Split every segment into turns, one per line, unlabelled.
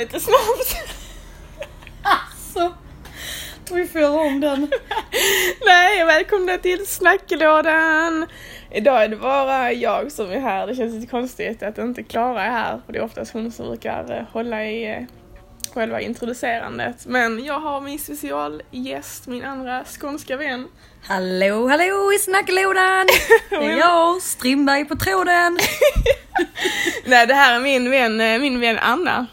lite snabbt.
Så. Vi får om den.
Nej, välkomna till snacklådan! Idag är det bara jag som är här. Det känns lite konstigt att inte Klara är här, för det är oftast hon som brukar eh, hålla i eh, själva introducerandet. Men jag har min specialgäst, min andra skånska vän.
Hallå, hallå i snacklådan! Det är jag, Strindberg på tråden.
Nej, det här är min vän, eh, min vän Anna.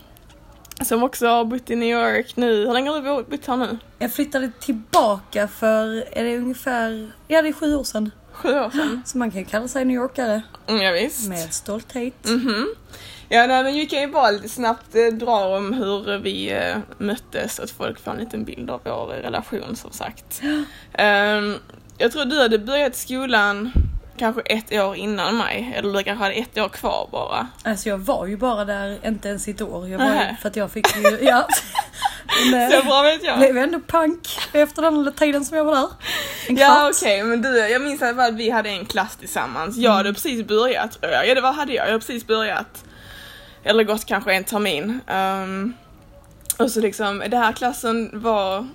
Som också har bott i New York nu. Hur länge har du bott här nu?
Jag flyttade tillbaka för, är det ungefär, ja det är sju år sedan.
Sju år sedan?
Så man kan kalla sig New Yorkare.
Mm, ja, visst.
Med stolthet.
Mhm. Ja, nej, men vi kan ju bara lite snabbt eh, dra om hur vi eh, möttes så att folk får en liten bild av vår relation som sagt. Ehm, jag tror du hade börjat skolan kanske ett år innan mig, eller du kanske hade ett år kvar bara.
Alltså jag var ju bara där, inte ens ett år. Jag var ju, för att jag fick ju, ja. Men,
Så bra vet jag.
blev ändå pank efter den tiden som jag var där. En kvart.
Ja okej, men du, jag minns att vi hade en klass tillsammans. Jag hade precis börjat. Ja det var, hade jag, jag hade precis börjat. Eller gått kanske en termin. Ehm, och så liksom, den här klassen var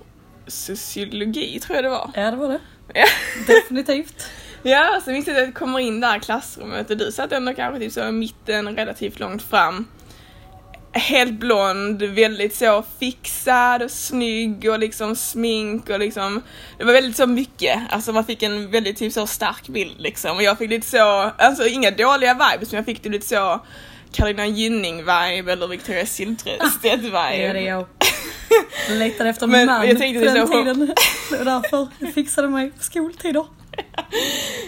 sociologi tror jag det var.
Ja det var det.
Ja.
Definitivt.
Ja, så minns jag att jag kommer in där i klassrummet och du satt ändå kanske typ så i mitten, relativt långt fram. Helt blond, väldigt så fixad och snygg och liksom smink och liksom Det var väldigt så mycket, alltså man fick en väldigt typ så stark bild liksom och jag fick lite så, alltså inga dåliga vibes men jag fick det lite så Carolina Gynning-vibe eller Victoria Silvstedt-vibe.
Ja, det är jag. Jag letade efter en man
jag tänkte
på den
så-
tiden. Det var därför jag fixade mig på skoltider.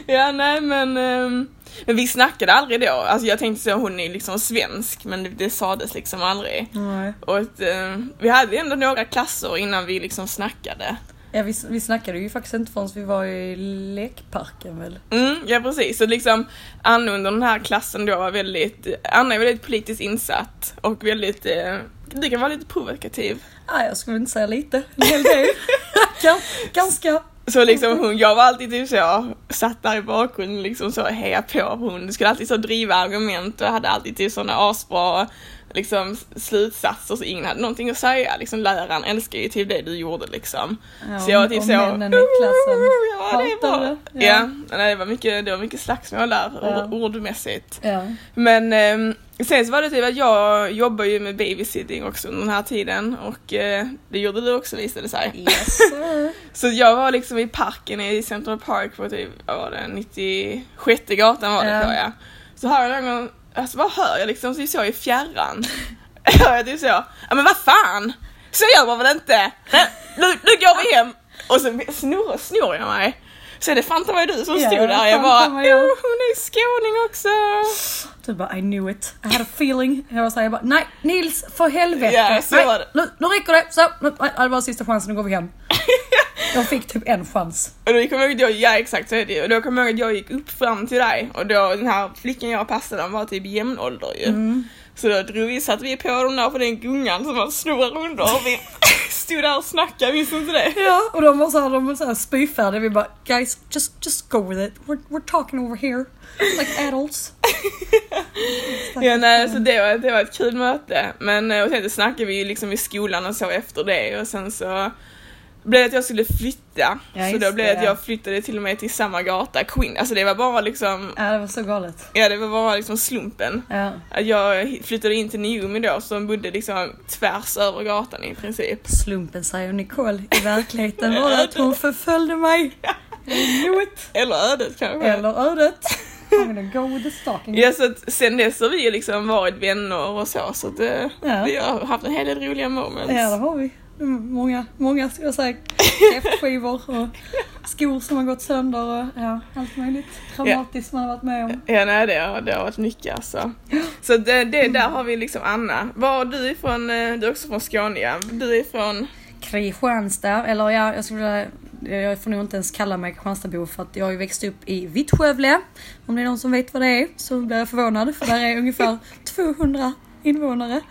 Ja nej men, ehm, men vi snackade aldrig då, alltså jag tänkte så hon är liksom svensk men det, det sades liksom aldrig.
Nej.
Och att, ehm, vi hade ändå några klasser innan vi liksom snackade.
Ja, vi, vi snackade ju faktiskt inte förrän vi var i lekparken väl?
Mm, ja precis, så liksom Anna under den här klassen då var väldigt, Anna är väldigt politiskt insatt och väldigt, eh, du kan vara lite provokativ.
Nej, jag skulle inte säga lite. En hel del. Gan- Ganska.
Så liksom hon, jag var alltid typ så, satt där i bakgrunden liksom så heja på hon skulle alltid så driva argument och hade alltid typ sådana asbra liksom slutsatser så ingen hade någonting att säga. Liksom läraren älskar ju typ det du gjorde liksom.
Ja,
så jag var typ så,
männen i klassen
ja det
det.
Ja, nej, det var mycket, det var mycket slagsmål där
Ja.
ord- ordmässigt.
Ja.
Men eh, sen så var det typ att jag jobbar ju med babysitting också under den här tiden och eh, det gjorde du också visade det sig.
Yes.
Så jag var liksom i parken i Central Park på typ, vad var det, 96 gatan var det
Ja.
tror jag. Så hör jag någon alltså vad hör jag liksom så, så i fjärran? hör jag typ så, ja men vad fan! Så gör man väl inte? Nej, Nu, nu går vi hem! Och så snor, snor jag mig. Så det fan var du som
Ja,
stod där, jag bara,
det
oh, hon är skåning också!
Du bara I knew it. I had a feeling. Jag var såhär, jag bara nej Nils för helvete.
Ja, så
nej. Nu, nu räcker det. Så, nu, det var sista chansen, nu går vi hem. Jag fick typ en chans.
Och då kommer jag ihåg, ja exakt så är det ju. Och då kommer jag ihåg att jag gick upp fram till dig och då den här flickan jag passade den var typ jämnålder ju.
Mm.
Så då drog vi, satte vi på dem där på den gungan som man snurrar under och vi stod där och snackade, visste inte det?
Ja, och de var såhär, de var såhär spyfärdiga. Vi bara guys, just, just go with it. We're, we're talking over here. Like adults.
Ja nej så det var, det var ett kul möte. Men eh, och sen snackade vi liksom i skolan och så efter det och sen så blev det att jag skulle flytta.
Ja,
så då blev
det,
att
ja.
jag flyttade till och med till samma gata, Queen. Alltså det var bara liksom,
Ja, det var så galet.
ja det var bara liksom slumpen.
Ja.
Att jag flyttade in till Niumi då som bodde liksom tvärs över gatan i princip.
Slumpen säger Nicole. I verkligheten var det att hon förföljde mig. It.
Eller ödet kanske.
Eller ödet. Go with the stalking.
Ja så att sen dess har vi liksom varit vänner och så så att eh,
Ja.
vi har haft en hel del roliga moments.
Ja, det har vi. Mm, Många, många ska jag säga, kräftskivor och skor som har gått sönder och ja, allt möjligt traumatiskt man har varit med om.
Ja nej det har, det har varit mycket alltså. Så det, det, där har vi liksom Anna. Var är du ifrån? eh, Du är också från Skåne ja. Du är från?
Kristianstad, eller ja, jag skulle jag får nog inte ens kalla mig Kristianstadbo för att jag har ju växt upp i Vittskövle. Om det är någon som vet vad det är så blir jag förvånad för där är ungefär 200 invånare.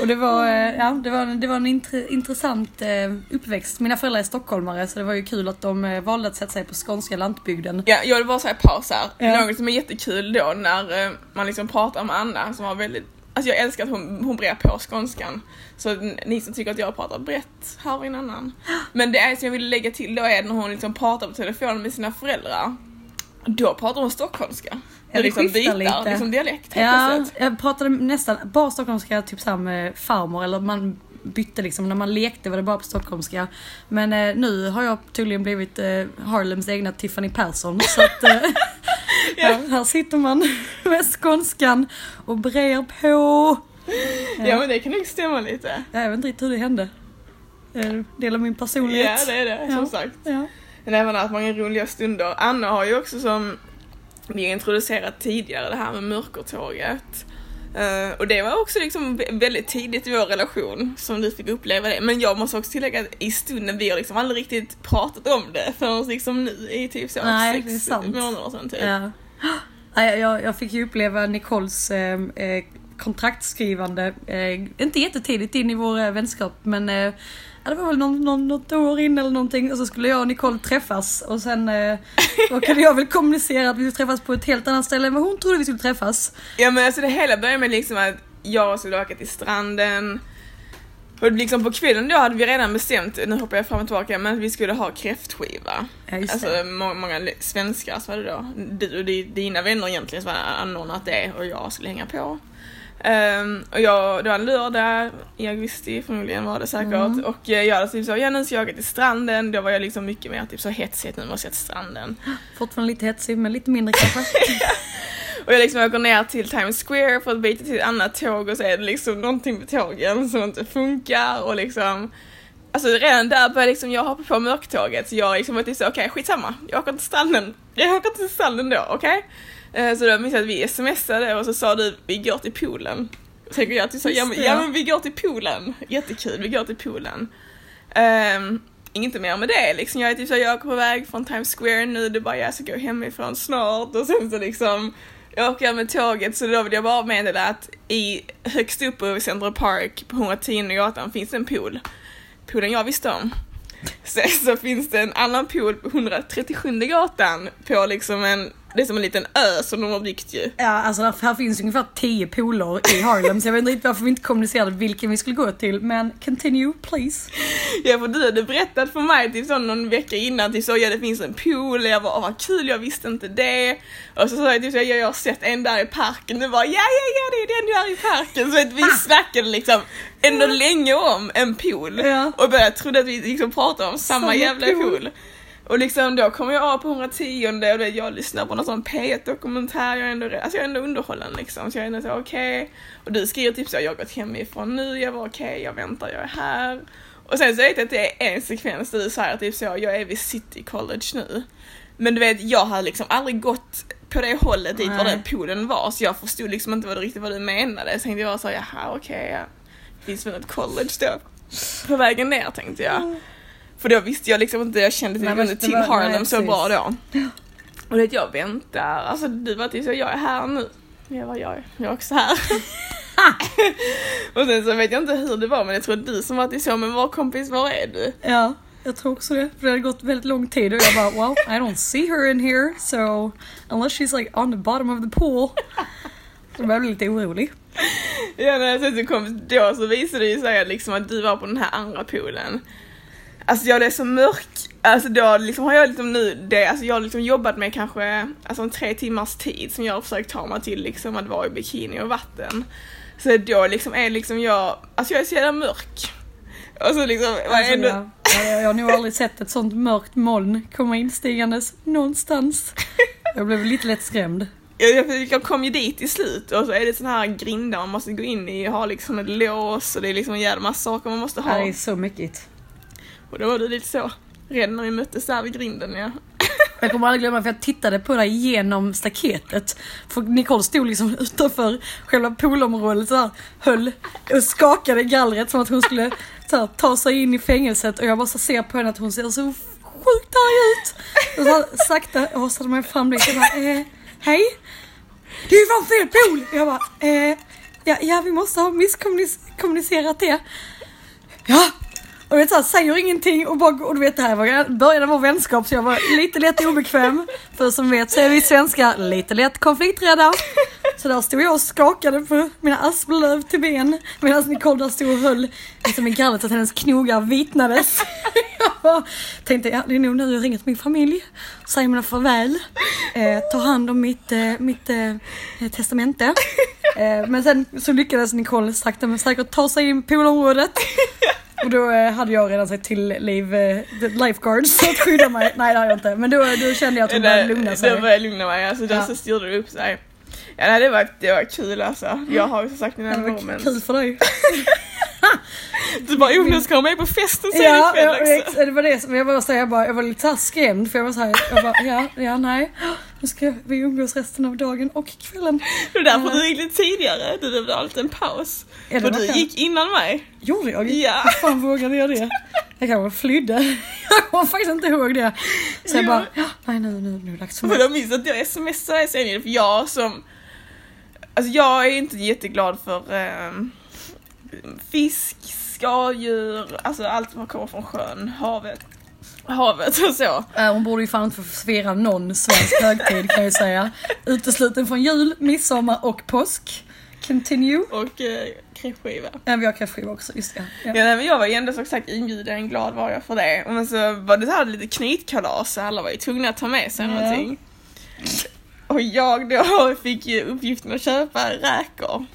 Och det var, eh, ja, det var, det var en intre, intressant eh, uppväxt. Mina föräldrar är stockholmare så det var ju kul att de eh, valde att sätta sig på skånska lantbygden.
Ja, jag vill bara säga paus här.
Ja.
Något som är jättekul då när man liksom pratar om Anna som har väldigt Alltså jag älskar att hon, hon brer på skånskan. Så ni som tycker att jag pratar brett, var en annan. Men det är som jag vill lägga till då är när hon liksom pratar på telefon med sina föräldrar. Då pratar hon stockholmska.
Ja,
Det liksom byter,
lite.
liksom dialekt
Ja, jag pratade nästan bara stockholmska typ såhär med farmor eller man bytte liksom, när man lekte var det bara på stockholmska. Men eh, nu har jag tydligen blivit eh, Harlems egna Tiffany Persson så att eh, här, här sitter man med skånskan och brer på.
Ja men det kan nog stämma lite.
Jag vet inte riktigt hur det hände. Eh, Del av min
Ja
personlighet.
det är det,
Ja.
som sagt.
Ja.
Men även haft många roliga stunder. Anna har ju också som vi har introducerat tidigare det här med mörkertåget. Eh, och det var också liksom vä- väldigt tidigt i vår relation som du fick uppleva det. Men jag måste också tillägga att i stunden, vi har liksom aldrig riktigt pratat om det förrän liksom nu i typ så
Nej,
sex månader sedan typ.
Ja. Nej, jag, jag fick ju uppleva Nicoles eh, eh, kontraktskrivande, eh, inte jättetidigt in i vår eh, vänskap men eh, ja, det var väl någon, någon, något år in eller någonting och så skulle jag och Nicole träffas och sen eh, råkade jag väl kommunicera att vi skulle träffas på ett helt annat ställe än vad hon trodde vi skulle träffas.
Ja men alltså det hela började med liksom att jag skulle åka till stranden och liksom på kvällen då hade vi redan bestämt, nu hoppar jag fram och tillbaka, men att vi skulle ha kräftskiva.
Ja,
Alltså må- många svenskar så var det då, du och di- dina vänner egentligen som hade anordnat det och jag skulle hänga på. Ehm, och jag, det var en lördag i augusti förmodligen var det säkert
Mm.
och eh, jag hade typ så, ja nu ska jag åka till stranden, då var jag liksom mycket mer typ så hetsigt, nu måste jag till stranden.
Fortfarande lite hetsig men lite mindre kanske.
Och jag liksom åker ner till Times Square för att byta till ett annat tåg och så är det liksom någonting med tågen som inte funkar och liksom Alltså redan där började liksom jag hoppa på mörktåget så jag liksom var typ så okej skitsamma, jag åker till stranden, jag åker till stranden då, okej? Eh, Så då minns jag att vi smsade och så sa du vi går till poolen. Så tänker jag typ så, ja, men, ja men vi går till poolen, jättekul, vi går till poolen. Um, inte mer med det liksom, jag är typ så, jag åker på väg från Times Square nu, det är bara jag ska gå hemifrån snart och sen så liksom jag åker med tåget så då vill jag bara meddela att i högst upp i Central Park på 110 gatan finns en pool. Poolen jag visste om. Sen så finns det en annan pool på 137 gatan på liksom en, det är som en liten ö som de har byggt ju.
Ja, alltså där, här finns ungefär 10 poler i Harlem så jag vet inte riktigt varför vi inte kommunicerade vilken vi skulle gå till men continue please.
Ja för du hade berättat för mig typ så någon vecka innan, typ så ja det finns en pool, jag åh vad kul, jag visste inte det. Och så sa jag typ så ja jag har sett en där i parken, du bara ja ja ja det är den där i parken. Så att vi snackade liksom ändå länge om en pool.
Ja.
Och började trodde att vi liksom pratade om samma,
Samma
jävla
pool.
pool. Och liksom då kommer jag av på 110 och det, jag lyssnar på någon sån P1 dokumentär, jag är ändå, alltså jag är ändå underhållen liksom. Så jag är ändå så okej. Och du skriver typ så, jag har gått hemifrån nu, jag var okej, jag väntar, jag är här. Och sen så vet jag att det är en sekvens där du säger typ så, jag är vid City College nu. Men du vet, jag har liksom aldrig gått på det hållet dit var
Nej.
den poolen var, så jag förstod liksom inte vad det, riktigt vad du menade. Så tänkte jag så, jaha okej, ja. finns väl ett college då på vägen ner tänkte jag. För då visste jag liksom inte, jag kände
Nej,
typ till
var-
Harlem
nej,
så bra då. Och det jag väntar, alltså du var typ så, jag är här nu. Jag var jag, jag är också här. och sen så vet jag inte hur det var men jag tror att du som var till så, men vår kompis, var är du?
Ja, jag tror också det. För det hade gått väldigt lång tid och jag bara well, I don't see her in here so unless she's like on the bottom of the pool. Så jag bli lite orolig.
Ja när jag sen så kom då så visade det ju sig liksom att du var på den här andra poolen. Alltså jag är så mörk, alltså då liksom har jag liksom nu, det, alltså jag har liksom jobbat med kanske alltså en tre timmars tid som jag har försökt ta mig till liksom att vara i bikini och vatten. Så då liksom är liksom jag, alltså jag är så jävla mörk. Och så liksom,
Alltså,
ändå,
jag, jag, jag har nog aldrig sett ett sånt mörkt moln komma instigandes någonstans. Jag blev lite lätt skrämd.
jag, jag kom ju dit i slut och så är det såna här grindar man måste gå in i och ha liksom ett lås och det är liksom en jävla massa saker man måste
Det
ha.
här är så mycket.
Och då var du lite så rädd när vi möttes där vid grinden ja.
Jag kommer aldrig glömma för jag tittade på dig genom staketet. För Nicole stod liksom utanför själva poolområdet så här, höll och skakade gallret som att hon skulle så här, ta sig in i fängelset och jag bara så ser på henne att hon ser så sjukt arg ut. Och så här, sakta hasade mig fram dit och bara eh, hej. Det är ju fan fel pool! Jag bara eh, ja, ja vi måste ha misskommunicerat det. Ja, och vet, så här, säger ingenting och bara och du vet det här var början av vår vänskap så jag var lite lätt obekväm. För som vet så är vi svenskar lite lätt konflikträdda. Så där stod jag och skakade på mina asplöv till ben medan Nicole där stod och höll liksom i gardet så att hennes knogar vitnades. Jag bara tänkte, ja det är nog nu jag ringer till min familj, säger mina farväl, eh, tar hand om mitt, eh, mitt eh, testamente. Eh, men sen så lyckades Nicole sakta men säkert ta sig in på poolområdet. Och då eh, hade jag redan sett till liv, eh, lifeguards att skydda mig. Nej det hade jag inte. Men då, då kände jag att hon började lugna sig.
Då började jag lugna mig, alltså då
Ja.
så styrde det upp sig. Ja nej, det var, det var kul alltså. Jag har ju som sagt mina moments.
kul för dig.
Du bara, oh nu ska jag med på festen sen
Ja,
ikväll
jag,
också.
det var det som jag bara säga, jag, bara, jag var lite så här skrämd för jag var så här, jag bara, ja, ja, nej. Nu ska vi umgås resten av dagen och kvällen.
Det var därför du gick lite tidigare, du behövde ha en liten paus.
Ja, var
du
skönt.
gick innan mig.
Gjorde jag?
Ja.
Hur fan vågade jag det? Jag kanske flydde. Jag kommer faktiskt inte ihåg det. Så jag
Ja.
bara, ja, nej nu, nu, nu dags för mig.
jag minns att jag smsade sen för jag som... Alltså jag är inte jätteglad för ehm, fisk, skaldjur, alltså allt som kommer från sjön, havet. Havet och så.
Äh, hon borde ju fan inte få fira någon svensk högtid kan jag säga. Utesluten från jul, midsommar och påsk. Continue.
Och eh, kräftskiva.
Ja, vi har kräftskiva också, just det. Ja.
Ja, nej, men jag var ju ändå som sagt inbjuden, glad var jag för det. Men så var det så här lite knytkalas så alla var ju tvungna att ta med sig
Ja.
någonting. Och jag då fick ju uppgiften att köpa räkor.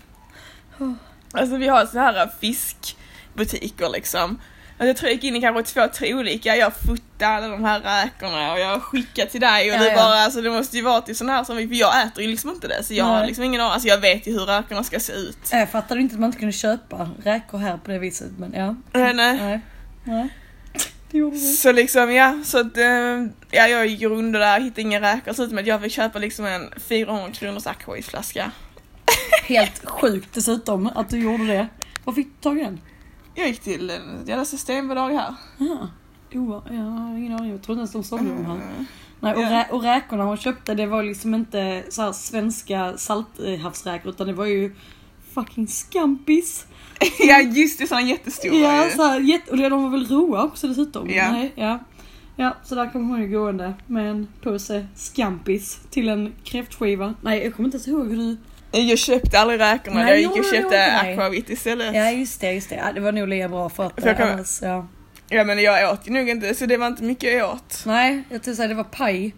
Alltså vi har så här fiskbutiker liksom. Alltså, jag tror jag gick in i kanske två, tre olika. Jag fotade de här räkorna och jag skickade till dig och
Ja,
det
ja.
bara, alltså det måste ju vara till sån här som vi, för jag äter ju liksom inte det så jag har
Nej.
liksom ingen aning, alltså jag vet ju hur räkorna ska se ut.
Jag fattade inte att man inte kunde köpa räkor här på det viset, men ja.
Äh, nej.
Nej. Nej.
Så liksom ja, så att, eh, ja jag gick runt där, hittade inga räkor, så med att jag fick köpa liksom en 400 kronors aquavit-flaska.
Helt sjukt dessutom att du gjorde det. Var fick du tag i den?
Jag gick till jävla systembolag här.
Jaha. Jo, jag har ingen aning. Jag trodde inte ens de sålde de här. Nej, och,
Ja.
rä- och räkorna hon köpte det var liksom inte så svenska salthavsräkor utan det var ju fucking scampis.
ja just det, såna jättestora
Ja, så här, jätte, och de var väl roa också dessutom?
Ja.
Nej, ja. Ja, så där kom hon ju gående med en påse scampis till en kräftskiva. Nej, jag kommer inte ens ihåg hur du...
Jag köpte aldrig räkorna,
Nej,
jag gick och köpte aquavit istället.
Ja, just det, just det. Ja, det var nog lika bra för att...
För kan-
annars, ja.
Ja men jag åt ju nog inte, så det var inte mycket jag åt.
Nej, jag tänkte säga det var paj.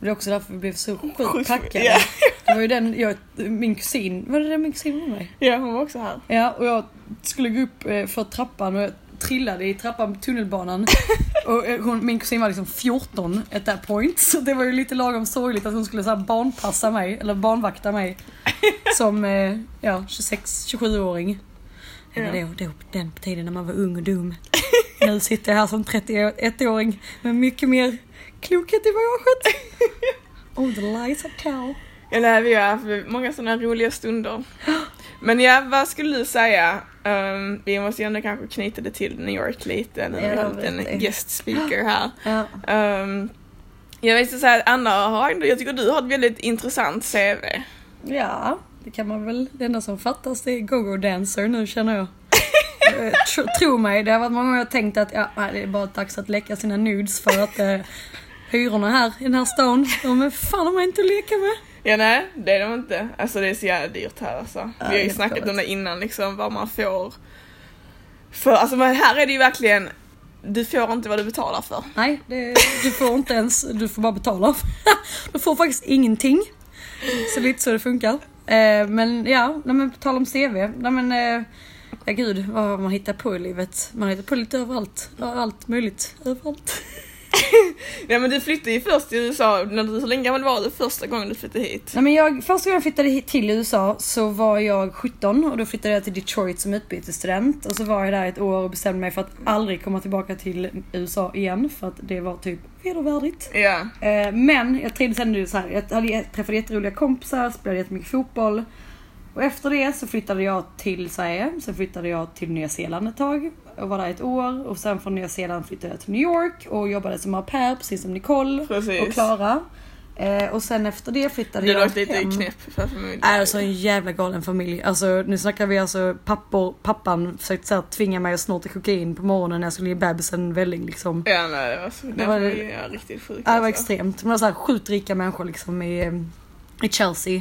Det är också därför vi blev så sjukt packade.
ja.
Det var ju den, jag, min kusin, var det den min kusin var med?
Ja hon var också här.
Ja, och jag skulle gå upp eh, för trappan och jag trillade i trappan på tunnelbanan. och eh, hon, min kusin var liksom 14 at that point. Så det var ju lite lagom sorgligt att hon skulle så här barnpassa mig, eller barnvakta mig. Som eh, ja, 26-27-åring. Ja. Det var då den tiden när man var ung och dum. Nu sitter jag här som 31-åring med mycket mer klokhet i bagaget. Oh the lies I tell.
Ja, nej, vi har haft många sådana roliga stunder. Men ja, vad skulle du säga? Ehm, vi måste ju ändå kanske knyta det till New York lite när vi har
vet
en guest speaker här.
Ja.
Um, jag vill säga att Anna har ändå, jag tycker du har ett väldigt intressant CV.
Ja, det kan man väl. Det enda som fattas det är go-go dancer nu känner jag. Eh, tro, tro mig, det har varit många gånger jag tänkt att ja, det är bara dags att läcka sina nudes för att eh, hyrorna här i den här stan, de är fan de är inte att leka med.
Ja nej, det är de inte. Alltså det är så jävla dyrt här alltså.
Ja,
Vi har ju snackat om det innan liksom, vad man får. För alltså men här är det ju verkligen, du får inte vad du betalar för.
Nej, det, du får inte ens, du får bara betala. Du får faktiskt ingenting. Så lite så det funkar. Eh, men ja, nej, men på tal om CV. Nej, men, eh, ja gud vad man hittar på i livet. Man hittar på lite överallt. Allt möjligt. Överallt.
Ja men du flyttade ju först till USA, när du, hur länge gammal var du första gången du flyttade hit?
Nej, men jag, första gången jag flyttade hit till USA så var jag 17 och då flyttade jag till Detroit som utbytesstudent. Och så var jag där ett år och bestämde mig för att aldrig komma tillbaka till USA igen för att det var typ vedervärdigt.
Ja.
Eh, men jag trivdes ändå så här. Jag hade träffat jätteroliga kompisar, spelade jättemycket fotboll. Och efter det så flyttade jag till Sverige. Sen flyttade jag till Nya Zeeland ett tag och var där ett år. Och sen från Nya Zeeland flyttade jag till New York och jobbade som au pair precis som Nicole
Precis.
och Klara. Eh, och sen efter det flyttade
Du
jag
låg lite
hem.
knäpp för familjen.
Alltså en jävla galen familj. Alltså nu snackar vi alltså pappor, pappan försökte så här, tvinga mig att snorta kokain på morgonen när jag skulle ge bebisen välling liksom.
Ja nej det var så, det
var-
ja, riktigt sjukt
Ja, det var
alltså.
extremt. Men det var så här sjukt rika människor liksom i, eh, i Chelsea.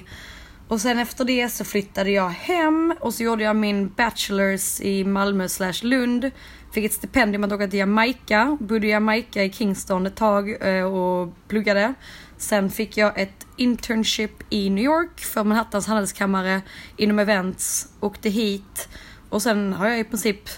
Och sen efter det så flyttade jag hem och så gjorde jag min bachelors i Malmö slash Lund. Fick ett stipendium att åka till Jamaica. Bodde i Jamaica i Kingston ett tag eh, och pluggade. Sen fick jag ett internship i New York för Manhattans handelskammare inom events. Åkte hit och sen har jag i princip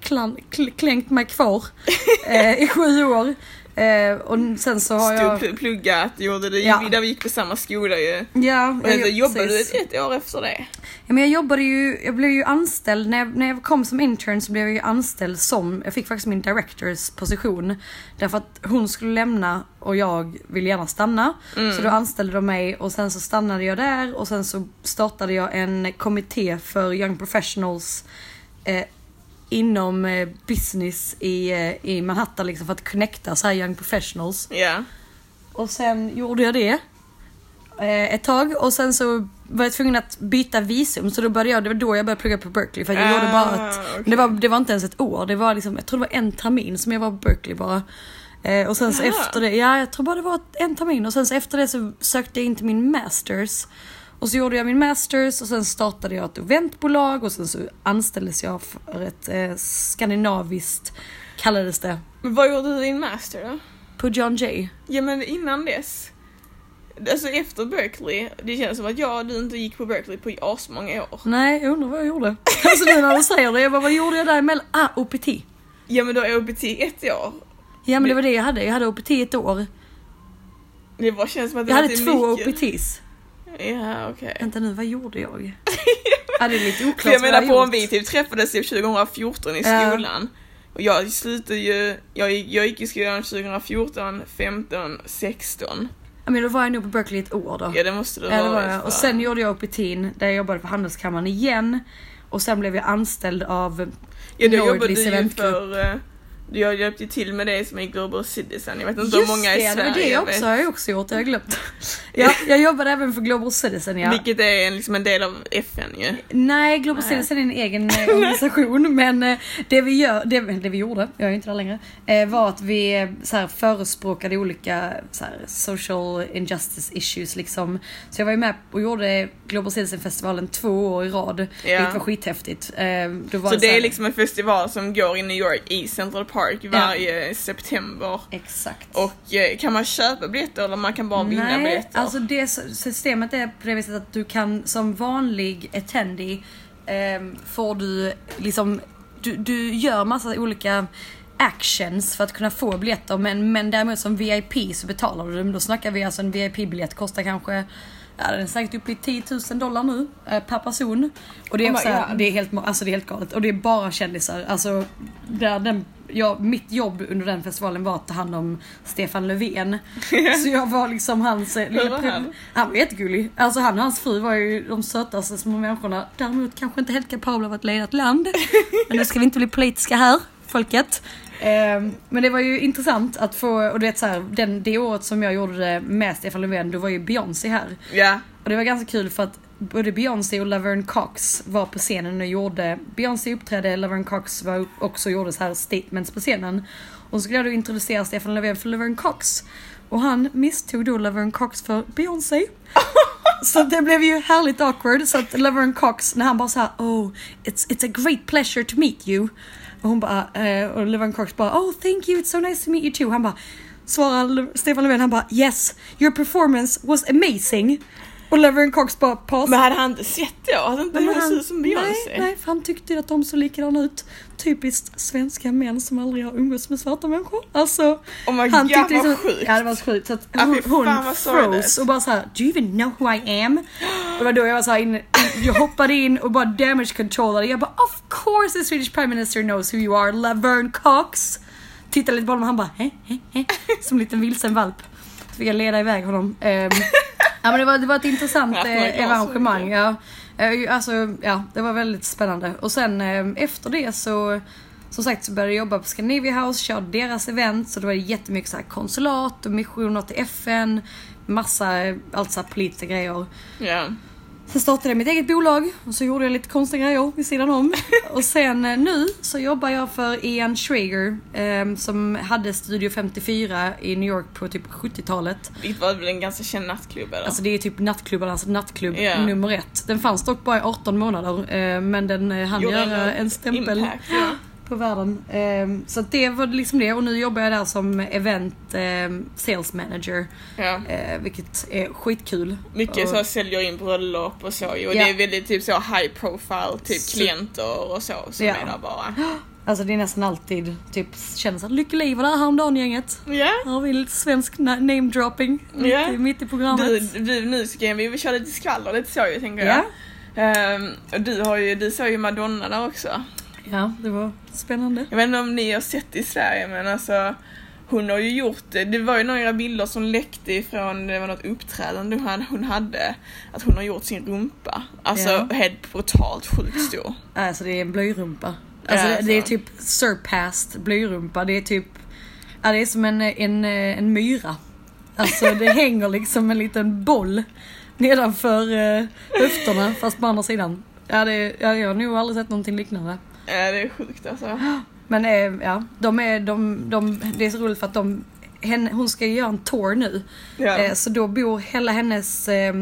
klan, kl, klängt mig kvar eh, i sju år. Eh, och sen så har jag...
Stod pluggat, gjorde det,
Ja.
där vi gick på samma skola ju.
Ja,
Och så jobbade du
precis.
ett, ett år efter det.
Ja, men jag jobbade ju, jag blev ju anställd, när jag, när jag kom som intern så blev jag ju anställd som, jag fick faktiskt min directors position. Därför att hon skulle lämna och jag ville gärna stanna. Så då anställde de mig och sen så stannade jag där och sen så startade jag en kommitté för young professionals eh, inom eh, business i, eh, i Manhattan liksom för att connecta så här young professionals.
Ja.
Och sen gjorde jag det eh, ett tag och sen så var jag tvungen att byta visum så då började jag, det var då jag började plugga på Berkeley för jag
Ah,
gjorde bara ett,
okej.
det, var, det var inte ens ett år, det var liksom, jag tror det var en termin som jag var på Berkeley bara. Eh, och sen så
Jaha.
efter det, ja jag tror bara det var en termin och sen så efter det så sökte jag in till min masters. Och så gjorde jag min masters och sen startade jag ett eventbolag och sen så anställdes jag för ett eh, skandinaviskt, kallades det,
Men vad gjorde du din master då?
på John Jay.
Ja men innan dess. Alltså efter Berkeley, det känns som att jag och du inte gick på Berkeley på asmånga år.
Nej, jag undrar vad jag gjorde. Alltså nu när du säger det, jag bara, vad gjorde jag däremellan? Ah, OPT.
Ja men då är OPT ett år.
Ja men det var det jag hade, jag hade OPT ett år.
Det bara känns som att det
Jag hade två
mycket.
OPTs.
Ja okej.
Vänta nu, vad gjorde jag? ja, det är lite
För
oklart
jag
vad
menar
har
på om vi typ träffades typ 2014 i
Ja.
skolan. Och jag slutade ju, jag, jag gick i skolan 2014, 15, 16.
Ja, men då var jag nog på Berkeley ett år då.
Ja det måste det
Ja, det
vara.
var jag. Och sen gjorde jag OPT där jag jobbade för Handelskammaren igen. Och sen blev jag anställd av
Ja då jobbade du ju för, eh, jag hjälpte ju till med det som är Global Citizen. Jag vet inte
Just
hur många i
det, det
Sverige
var det jag också har jag också gjort, jag har glömt. Ja, jag jobbade även för Global Citizen ja.
Vilket är en, liksom en del av FN ju.
Nej, Global
Nej.
Citizen är en egen eh, organisation men eh, det vi gör, det, det vi gjorde, jag är inte där längre, eh, var att vi så här, förespråkade olika så här, social injustice issues liksom. Så jag var ju med och gjorde Global Citizen festivalen två år i rad, vilket var skithäftigt. Då var
Så
så
det
här-
är liksom en festival som går i New York i Central Park varje september.
Exakt.
Och kan man köpa biljetter eller man kan bara vinna
Nej,
biljetter?
alltså Alltså det systemet är på det viset att du kan som vanlig attendee eh, får du liksom, du, du gör massa olika actions för att kunna få biljetter men, men däremot som VIP så betalar du dem. Då snackar vi alltså en VIP-biljett kostar kanske Ja, den är säkert uppe i 10 000 dollar nu eh, per person. Och det är,
Oh my
här, det, är helt, alltså det är helt galet. Och det är bara kändisar. Alltså, där den, ja, mitt jobb under den festivalen var att ta hand om Stefan Löfven. Så jag var liksom hans... eh, lilla
han?
han var jättegullig. Alltså han och hans fru var ju de sötaste små människorna. Däremot kanske inte helt kapabla av att leda ett land. Men nu ska vi inte bli politiska här, folket. Ehm, men det var ju intressant att få, och du vet så här, den, det året som jag gjorde det med Stefan Löfven, då var ju Beyoncé här.
Ja.
Och det var ganska kul för att både Beyoncé och Laverne Cox var på scenen och gjorde, Beyoncé uppträdde, Laverne Cox var också och gjorde så här statements på scenen. Och så skulle jag då introducera Stefan Löfven för Laverne Cox. Och han misstog då Laverne Cox för Beyoncé. Så det blev ju härligt awkward så att Laverne Cox när han bara såhär oh it's, it's a great pleasure to meet you. Och hon bara, eh, och Levan Cox bara oh thank you it's so nice to meet you too. Han bara svarar Stefan Löfven han bara yes your performance was amazing. Och Laverne Cox bara paus.
Men hade han inte sett det? Hade inte
han-
sett ut som Beyoncé?
Nej, nej, för han tyckte att de såg likadana ut. Typiskt svenska män som aldrig har umgåtts med svarta människor. Alltså,
Oh my
han
god
tyckte
vad
liksom,
sjukt.
Ja det var så sjukt. Så att hon,
fan,
hon
vad
froze och bara såhär, do you even know who I am? Och det var då jag var såhär, in, jag hoppade in och bara damage controlade. Jag bara of course the Swedish Prime Minister knows who you are, Laverne Cox. Tittade lite på honom och han bara he, he, he, som en liten vilsen valp. Så fick jag leda iväg honom. Ehm, ja men det var, det var ett intressant
Ja, det var
eh, Ja. Eh, Alltså, ja, det var väldigt spännande. Och sen eh, efter det så som sagt så började jag jobba på Scandinavia House, körde deras event. Så då var det jättemycket så här konsulat och missioner till FN. Massa, allt så här politiska grejer.
Ja.
Sen startade jag mitt eget bolag och så gjorde jag lite konstiga grejer vid sidan om. Och sen eh, nu så jobbar jag för Ian Schrager eh, som hade Studio 54 i New York på typ 70-talet.
Vilket var väl en ganska känd nattklubb eller?
Alltså det är typ nattklubbarnas nattklubb
Ja.
nummer ett. Den fanns dock bara i 18 månader eh, men den eh, hann göra en stämpel
Impact, ja.
På världen. Eh, så det var liksom det och nu jobbar jag där som event eh, sales manager.
ja.
Eh, vilket är skitkul.
Mycket
Och-
så säljer in bröllop och så ju. Och
Ja.
det är väldigt typ så high profile typ
Så-
klienter och så som
Ja.
är där bara.
Alltså det är nästan alltid typ att Lykke Li var där häromdagen gänget.
Ja.
Här har vi lite svensk na- name dropping mitt, i, programmet.
Du, du, nu ska vi köra lite skvaller lite så ju tänker jag.
Ja.
Ehm, och du har ju, du såg ju Madonna där också.
Ja, det var spännande.
Jag vet inte om ni har sett i Sverige men alltså hon har ju gjort det. Det var ju några bilder som läckte ifrån, det var något uppträdande hon hade, hon hade att hon har gjort sin rumpa. Alltså
Ja.
helt brutalt sjukt stor.
Alltså det är en blöjrumpa. Alltså
Ja,
det, är
så.
typ surpassed blöjrumpa. Det är typ, ja det är som en, en, en myra. Alltså det hänger liksom en liten boll nedanför uh, höfterna fast på andra sidan. Ja, det, ja, jag har nog aldrig sett någonting liknande.
Ja det är sjukt alltså.
Men eh, ja, de är, de, de, det är så roligt för att de, henne, hon ska ju göra en tour nu.
Ja.
Eh, så då bor hela hennes eh,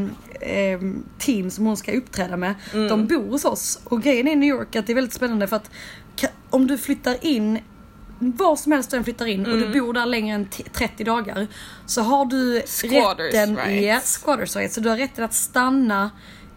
team som hon ska uppträda med,
Mm.
de bor hos oss. Och grejen är i New York att det är väldigt spännande för att om du flyttar in var som helst du än flyttar in och
Mm.
du bor där längre än t- 30 dagar så har du
Squatters
rätten,
rights.
ja, squatters rights, så du har rätten att stanna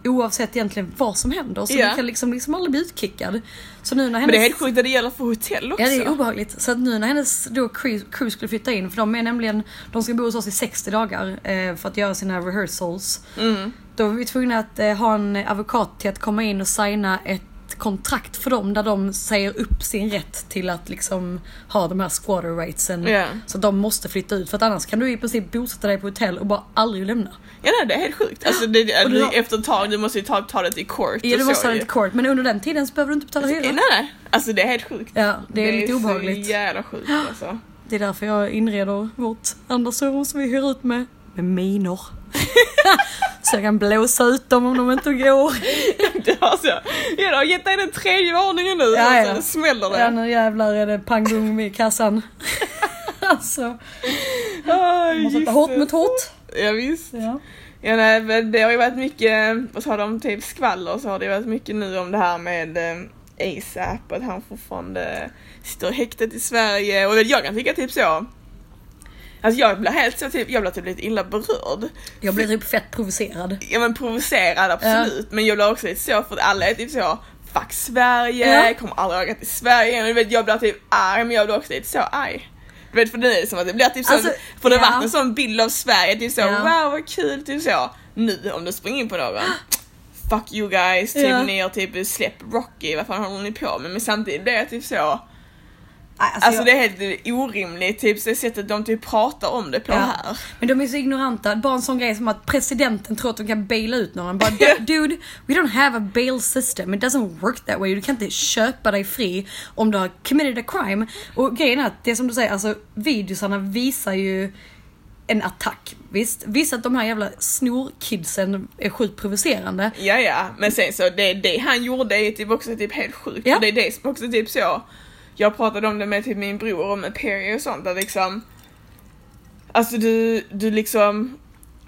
oavsett egentligen vad som händer. Så
Ja.
du kan liksom, liksom aldrig bli utkickad. Så nu när hennes...
Men det är helt sjukt att det gäller för hotell också.
Ja det är obehagligt. Så att nu när hennes då crew, crew skulle flytta in, för de är nämligen, de ska bo hos oss i 60 dagar eh, för att göra sina rehearsals.
Mm.
Då var vi tvungna att eh, ha en advokat till att komma in och signa ett kontrakt för dem där de säger upp sin rätt till att liksom ha de här squatter rightsen.
Ja.
Så de måste flytta ut för att annars kan du i princip bosätta dig på hotell och bara aldrig lämna.
Ja nej, det är helt sjukt. Alltså det, det,
du har-
efter ett tag, du måste ju ta, ta det till court
Ja du måste ha
ju.
lite kort men under den tiden så behöver du inte betala hyra.
Nej nej, alltså det är helt sjukt.
Ja, det är lite obehagligt.
så jävla sjukt alltså.
Det är därför jag inreder vårt andra sovrum som vi hyr ut med, med minor. så jag kan blåsa ut dem om de inte går.
Det var så, jag har gett dig den tredje varningen nu
Ja, ja.
och sen smäller det.
Ja nu jävlar är det pang bom i kassan. alltså,
Ah,
man sätter hårt mot hårt.
Ja visst.
Ja.
Ja, nej, men det har ju varit mycket, på tal om typ skvaller så har det varit mycket nu om det här med eh, ASAP att han fortfarande sitter häktet i Sverige och jag kan tycka typ så Alltså jag blir helt så typ, jag blir typ lite illa berörd.
Jag blir typ fett provocerad.
Ja men provocerad absolut, men jag blir också lite så för att alla är typ så Fuck Sverige,
Ja.
jag kommer aldrig åka till Sverige igen. Du vet, jag blir typ arg men jag blir också lite så arg. Du vet för det är som att det blir typ så,
Alltså,
för det
ja.
varit en sån bild av Sverige, typ så
Ja.
wow vad kul, typ så. Nu om du springer in på någon, fuck you guys, typ
Ja.
har typ släpp Rocky, vad fan håller ni på med? Men samtidigt blir jag typ så,
Alltså,
alltså
jag,
det är helt orimligt, typ det sättet de typ pratar om det på
Ja.
här.
Men de är så ignoranta. Bara en sån grej som att presidenten tror att de kan baila ut någon. Bara dude, we don't have a bail system. It doesn't work that way. Du kan inte köpa dig fri om du har committed a crime. Och grejen är att det är som du säger, alltså videosarna visar ju en attack. Visst, visst att de här jävla snorkidsen är sjukt provocerande.
Ja ja, men sen så det, det han gjorde är typ också typ helt sjukt.
Ja.
Det är det som också typ så, jag pratade om det med typ min bror och med Perry och sånt, att liksom Alltså du, du liksom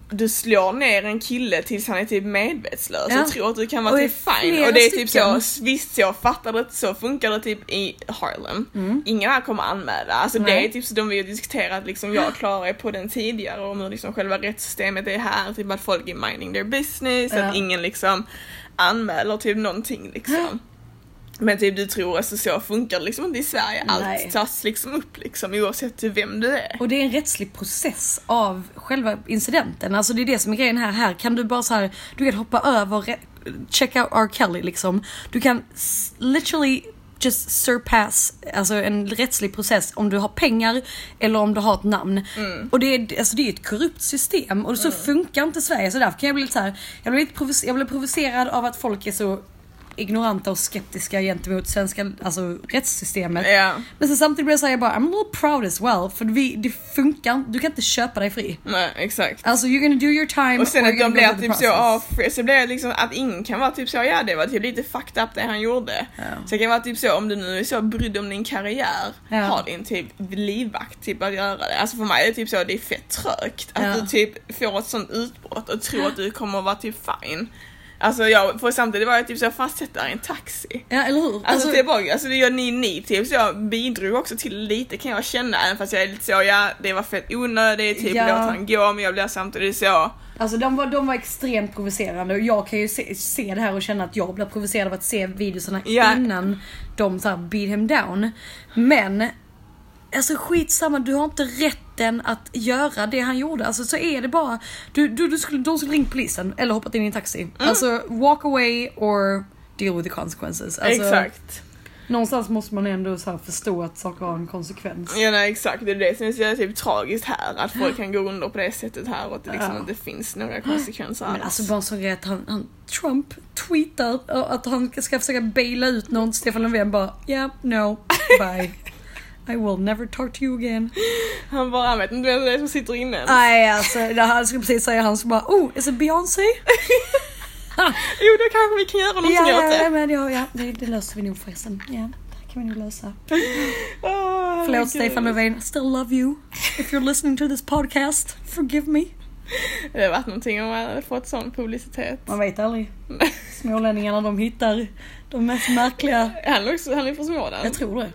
du slår ner en kille tills han är typ medvetslös
Ja.
och tror att du kan vara
Och
typ
det
fine. Och det är typ
stycken.
så, visst så fattar det, så funkar det typ i Harlem. Ingen här kommer anmäla. Alltså det
Mm. Nej.
är typ så de vi har diskuterat liksom, jag och Klara är på den tidigare om hur liksom själva rättssystemet är här, typ att folk är minding their business,
Ja.
att ingen liksom anmäler typ någonting liksom. Men typ du tror alltså så funkar det liksom inte i Sverige. Allt
Nej.
tas liksom upp liksom oavsett vem du är.
Och det är en rättslig process av själva incidenten. Alltså det är det som är grejen här. Här kan du bara så här, du kan hoppa över, check out R. Kelly liksom. Du kan literally just surpass alltså en rättslig process om du har pengar eller om du har ett namn. Och det är, alltså det är ett korrupt system och så funkar inte Sverige. Så därför kan jag bli lite så här, jag blir lite provocer- jag blir provocerad av att folk är så ignoranta och skeptiska gentemot svenska alltså, rättssystemet.
Ja,
Men sen samtidigt blir jag säga bara I'm a little proud as well. För vi, det funkar du kan inte köpa dig fri.
nej exakt.
Alltså you're gonna do your time
Och sen att de blir typ så, fri- så blir det liksom att ingen kan vara typ så, ja det var typ lite fucked up det han gjorde.
Ja.
Så det kan vara typ så, om du nu är så brydd om din karriär,
Ja.
ha din typ livvakt typ att göra det. Alltså för mig är det typ så, det är fett trögt att
Ja.
du typ får ett sånt utbrott och tror att du kommer att vara typ fine. Alltså jag, för samtidigt var jag typ så, fast sätt där i en taxi.
Ja eller hur?
Alltså, det var alltså det gör ni, ni typ så jag bidrog också till lite kan jag känna även fast jag är lite så ja det var fett onödigt typ
Ja.
låt han gå men jag blir samtidigt så
Alltså de var, de var extremt provocerande och jag kan ju se, se det här och känna att jag blir provocerad av att se videorna
Ja.
innan de så här beat him down. Men Alltså skitsamma, du har inte rätten att göra det han gjorde. Alltså så är det bara. Du, du, du skulle, de skulle ringt polisen eller hoppat in i en taxi.
Mm.
Alltså walk away or deal with the consequences. Alltså,
exakt.
Någonstans måste man ändå så här förstå att saker har en konsekvens.
Ja nej exakt, det är det som är så typ tragiskt här att folk kan gå under på det sättet här och att det liksom
Ja.
inte finns några konsekvenser
Men
alls.
alltså bara en sån grej att han, han, Trump tweetar att han ska försöka baila ut någon. Stefan Löfven bara yeah, no, bye. I will never talk to you again.
Han bara, han vet inte vem det är som sitter inne ens.
Nej alltså, jag skulle precis säga han som bara oh, is it Beyoncé?
Jo då kanske vi kan göra någonting
Ja,
åt
ja,
det.
men ja, ja det, det löser vi nog förresten. Ja, det kan vi nog lösa.
Åh,
Förlåt. Stefan Löfven, still love you. If you're listening to this podcast, forgive me.
Det hade varit någonting om man hade fått sån publicitet.
Man vet aldrig. Smålänningarna de hittar de mest märkliga
Han är också, han är från Småland.
Jag tror det.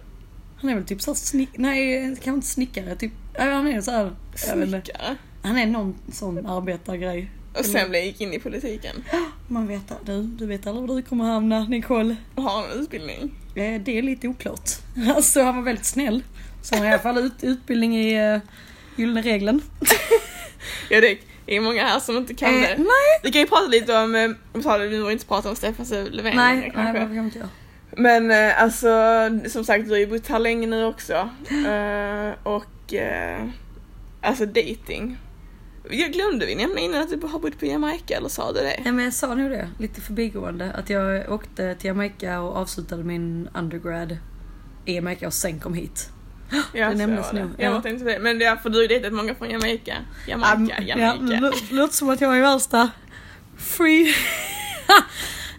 Han är väl typ såhär snick... Nej, kanske inte snickare. Typ... Han är så här. Jag vet inte.
Snickare.
Han är någon sån arbetargrej.
Och sen blev gick in i politiken.
Man vet du, du vet aldrig var du kommer hamna, Nicole.
Har en utbildning.
Det är lite oklart. Alltså han var väldigt snäll. Så han har i alla fall ut, utbildning i uh, Gyllene regeln.
Ja det är många här som inte kan
Eh,
det.
nej,
Vi kan ju prata lite om, eh, vi vi vill inte prata om Stefan Löfven
nej,
längre
nej,
kanske.
varför kan inte jag?
Men eh, alltså som sagt du har ju bott här länge nu också. Eh, och eh, alltså dating. Jag glömde vi nämna innan att du har bott på Jamaica eller sa du det?
Nej men jag sa nog det, lite förbigående. Att jag åkte till Jamaica och avslutade min undergrad i Jamaica och sen kom hit.
Ja,
det nämndes nog,
Jag
ja.
tänkte det. Men det är för du har dejtat många från Jamaica. Jamaica,
Ja,
Jamaica.
det låter som att jag är värsta free.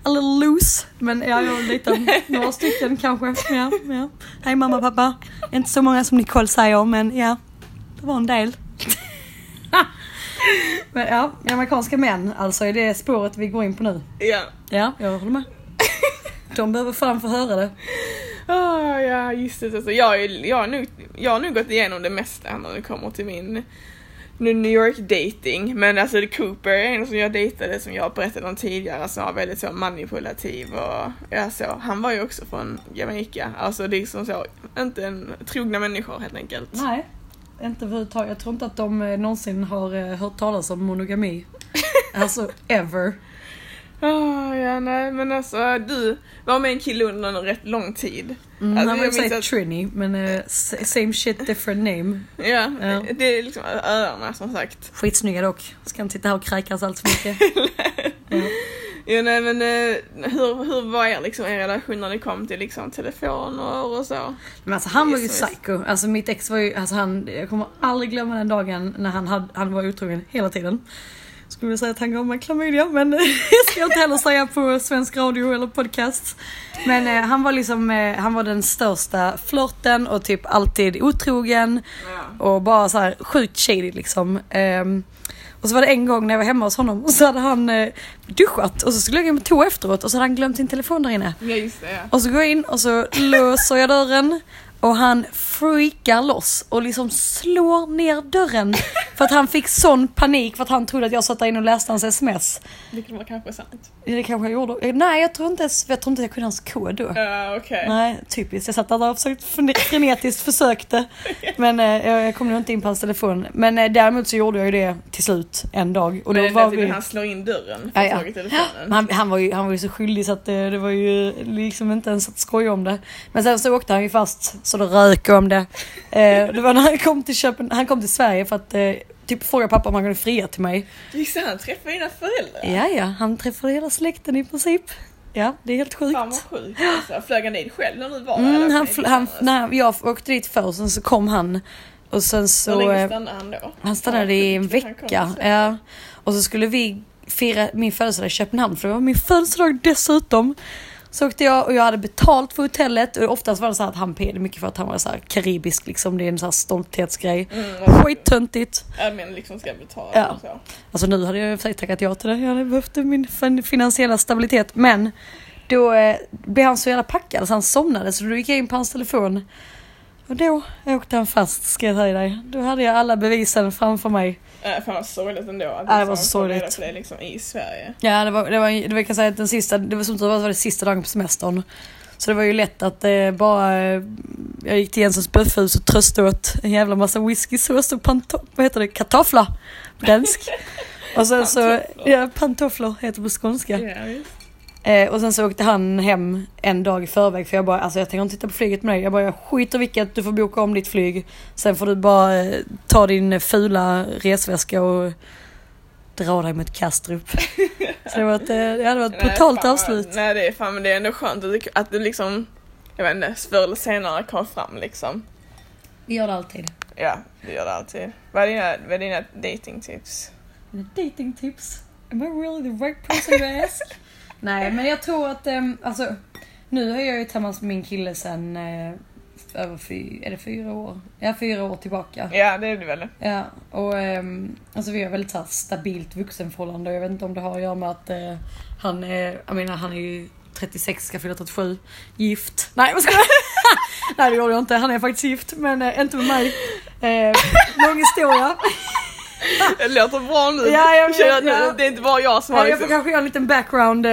A little loose. Men ja, jag har dejtat några stycken kanske. Ja, ja. Hej mamma och pappa. Inte så många som Nicole säger men ja, det var en del. men ja, amerikanska män alltså är det spåret vi går in på nu.
Ja.
Ja, jag håller med. De behöver fan få höra det.
Ah, ja, just det. Alltså, jag, är, jag, har nog, jag har nog gått igenom det mesta när det kommer till min nu New York dating. Men alltså Cooper är en som jag dejtade som jag berättade om tidigare som var väldigt så manipulativ och ja, så. Han var ju också från Jamaica. Alltså det är som så, inte en trogna människor helt enkelt.
Nej, inte överhuvudtaget. Jag tror inte att de eh, någonsin har eh, hört talas om monogami. Alltså ever.
Ah, ja, nej men alltså du var med en kille under en rätt lång tid.
Mm,
Alltså,
han var ju
att-
Trini, men s- same shit different name.
Ja,
Ja.
det är liksom öarna som sagt.
Skitsnygga dock. Ska inte sitta här och kräkas allt för mycket. ja.
Ja, nej, men eh, hur, hur var er, liksom, er relation när det kom till liksom, telefoner och så?
Men alltså han var ju psycho. Alltså mitt ex var ju, alltså han, jag kommer aldrig glömma den dagen när han, hade, han var otrogen hela tiden. Skulle vilja säga att han gav mig klamydia men det ska jag inte heller säga på svensk radio eller podcast. Men eh, han var liksom, eh, han var den största flörten och typ alltid otrogen.
Ja.
Och bara så här sjukt shady liksom. Ehm, och så var det en gång när jag var hemma hos honom och så hade han eh, duschat och så skulle jag gå in på toa efteråt och så hade han glömt sin telefon där inne.
Ja, just det. Ja.
Och så går jag in och så låser jag dörren och han freakar loss och liksom slår ner dörren. För att han fick sån panik för att han trodde att jag satt där inne och läste hans sms.
Det var kanske sant.
Det kanske jag gjorde. Eh, Nej, jag tror inte, ens- jag, tror inte jag kunde hans kod då.
Ja, okej.
Nej, typiskt. Jag satt där och försökt, fre- frenetiskt försökte. Men eh, jag, kom nog inte in på hans telefon. Men eh, däremot så gjorde jag ju det till slut en dag. Och då
Men
var vi...
han slår in dörren för
Ja, ja.
telefonen.
Han, han, var ju, han var ju så skyldig så att det, det var ju liksom inte ens att skoja om det. Men sen så åkte han ju fast så det rök om det. Eh, det var när han kom till Köpen, han kom till Sverige för att eh, typ fråga pappa om han kunde fria till mig.
Just han träffade dina föräldrar.
Ja, ja, han träffade hela släkten i princip. Ja, det är helt sjukt.
Fan vad sjukt alltså. Flög han dit själv när du var där?
Mm, han, han, när jag åkte dit först, sen så kom han och sen så...
Hur länge
eh,
stannade han då?
Han stannade i en vecka. Ja. Och så skulle vi fira min födelsedag i Köpenhamn för det var min födelsedag dessutom. Så åkte jag och jag hade betalt för hotellet och oftast var det så att han payade mycket för att han var så karibisk liksom. Det är en så här stolthetsgrej.
Mm,
Skittöntigt.
Ja men liksom ska betala
Ja.
och så.
Alltså nu hade jag i tackat ja till det. Jag hade behövt min fin- finansiella stabilitet. Men då eh, blev han så jävla packad så han somnade så då gick jag in på hans telefon. Och då åkte han fast ska jag säga dig. Då hade jag alla bevisen framför mig.
Äh, fan vad sorgligt ändå att
det var
liksom
så
få reda
sorgligt.
på det liksom i Sverige.
Ja det var, det var, det var, kan säga att den sista, det var som tur var, var det sista dagen på semestern. Så det var ju lätt att eh, bara, eh, jag gick till Jensens böffhus och tröstade åt en jävla massa whiskysås och panto, vad heter det, kartofflar på dansk. Och sen så, ja pantofflor heter på skånska.
Ja.
Eh, och sen så åkte han hem en dag i förväg för jag bara, alltså jag tänker inte titta på flyget med dig. Jag bara, jag skiter vilket, du får boka om ditt flyg. Sen får du bara eh, ta din fula resväska och dra dig mot Kastrup. så det var ett, eh, det var ett
Nej,
brutalt avslut.
Nej det är fan men det är ändå skönt att det, att det liksom, jag vet inte, förr eller senare kommer fram liksom.
Vi gör det alltid.
Ja, det gör det alltid. Vad är dina, vad är dina datingtips?
Dating tips. Am I really the right person to ask? Nej men jag tror att, ehm, alltså nu har jag ju tillsammans med min kille sen eh, över fy, är det fyra år? Ja fyra år tillbaka.
Ja det är det väl.
Ja, och ehm, alltså vi har väldigt så här, stabilt vuxenförhållande och jag vet inte om det har att göra med att eh, han är, jag menar han är ju 36, ska fylla 37, gift. Nej jag Nej det gjorde jag inte, han är faktiskt gift men eh, inte med mig. Eh, lång historia.
Det låter bra nu.
Ja, jag vet,
Känner att
ja.
Det är inte bara jag som har
Ja, jag får
liksom...
kanske göra en liten background eh,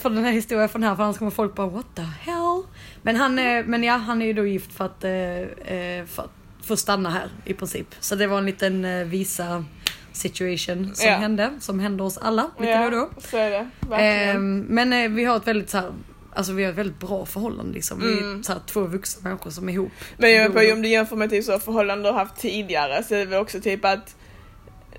för den här historien från här för annars kommer folk bara what the hell. Men han, eh, men ja, han är ju då gift för att, eh, för att få stanna här i princip. Så det var en liten visa situation som
Ja.
hände, som händer oss alla lite och då.
Ja, så är det. Verkligen.
Ehm, men vi har ett väldigt så här, alltså vi har ett väldigt bra förhållande liksom. Vi
Mm.
är så här, två vuxna människor som är ihop.
Men jag på, om du jämför med typ så förhållanden du har haft tidigare så är det väl också typ att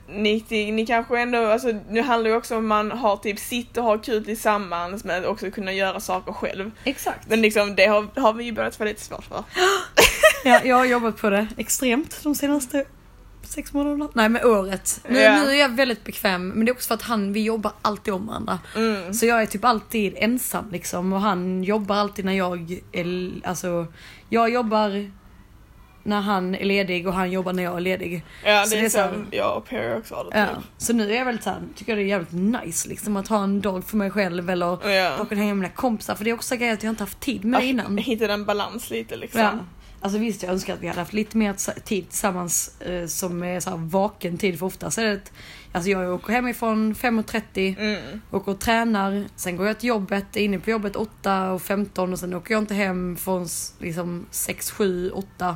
ni, ni kanske ändå, alltså nu handlar det också om man har typ sitt och har kul tillsammans men också kunna göra saker själv.
Exakt.
Men liksom det har, har vi ju båda två lite svårt för.
Ja, jag har jobbat på det extremt de senaste sex månaderna. Nej men året. Nu,
Ja.
nu är jag väldigt bekväm men det är också för att han, vi jobbar alltid om varandra.
Mm.
Så jag är typ alltid ensam liksom och han jobbar alltid när jag är, alltså jag jobbar när han är ledig och han jobbar när jag är ledig.
Ja
Så
det är
så här-
jag och Perry också har det
Ja.
typ.
Så nu är jag väldigt såhär, tycker jag det är jävligt nice liksom att ha en dag för mig själv eller
Ja.
kunna hänga med mina kompisar för det är också grejer att jag inte haft tid med det innan.
Hitta en balans lite liksom.
Ja. Alltså visst jag önskar att vi hade haft lite mer tid tillsammans eh, som är så vaken tid för oftast är det ett, Alltså jag åker hemifrån 5.30
Mm.
åker och tränar, sen går jag till jobbet, är inne på jobbet 8 och 15 och sen åker jag inte hem från s- liksom 6, 7, 8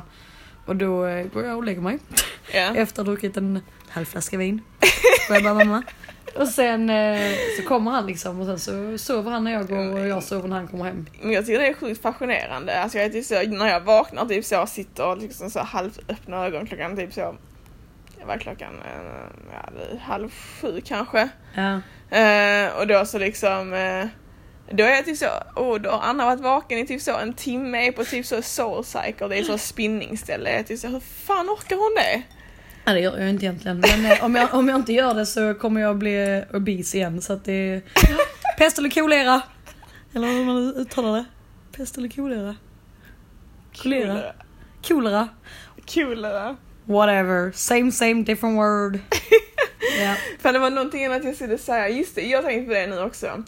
och då eh, går jag och lägger mig
Ja.
efter att ha druckit en halv flaska vin. Får jag bara mamma. Och sen eh, så kommer han liksom och sen så sover han när jag går och jag sover när han kommer hem.
Men jag tycker det är sjukt fascinerande. Alltså jag är typ så, när jag vaknar typ så, sitter och liksom så halvöppna ögon klockan typ så, vad är klockan? Eh, Ja, det halv sju kanske.
Ja.
Eh, och då så liksom, eh, då är jag typ så, oh, då har Anna varit vaken i typ så en timme på typ så soul cycle, det är så spinningställe. Jag är typ så, hur fan orkar hon det?
Nej det gör jag inte egentligen. Men eh, om, jag, om jag inte gör det så kommer jag bli obese igen. Så att det är pest eller kolera. Eller hur man uttalar det. Pest eller kolera. Kolera. Kolera.
Coolare.
Whatever. Same same different word. Ja.
För det var någonting annat jag skulle säga, just det, jag tänkte på det nu också.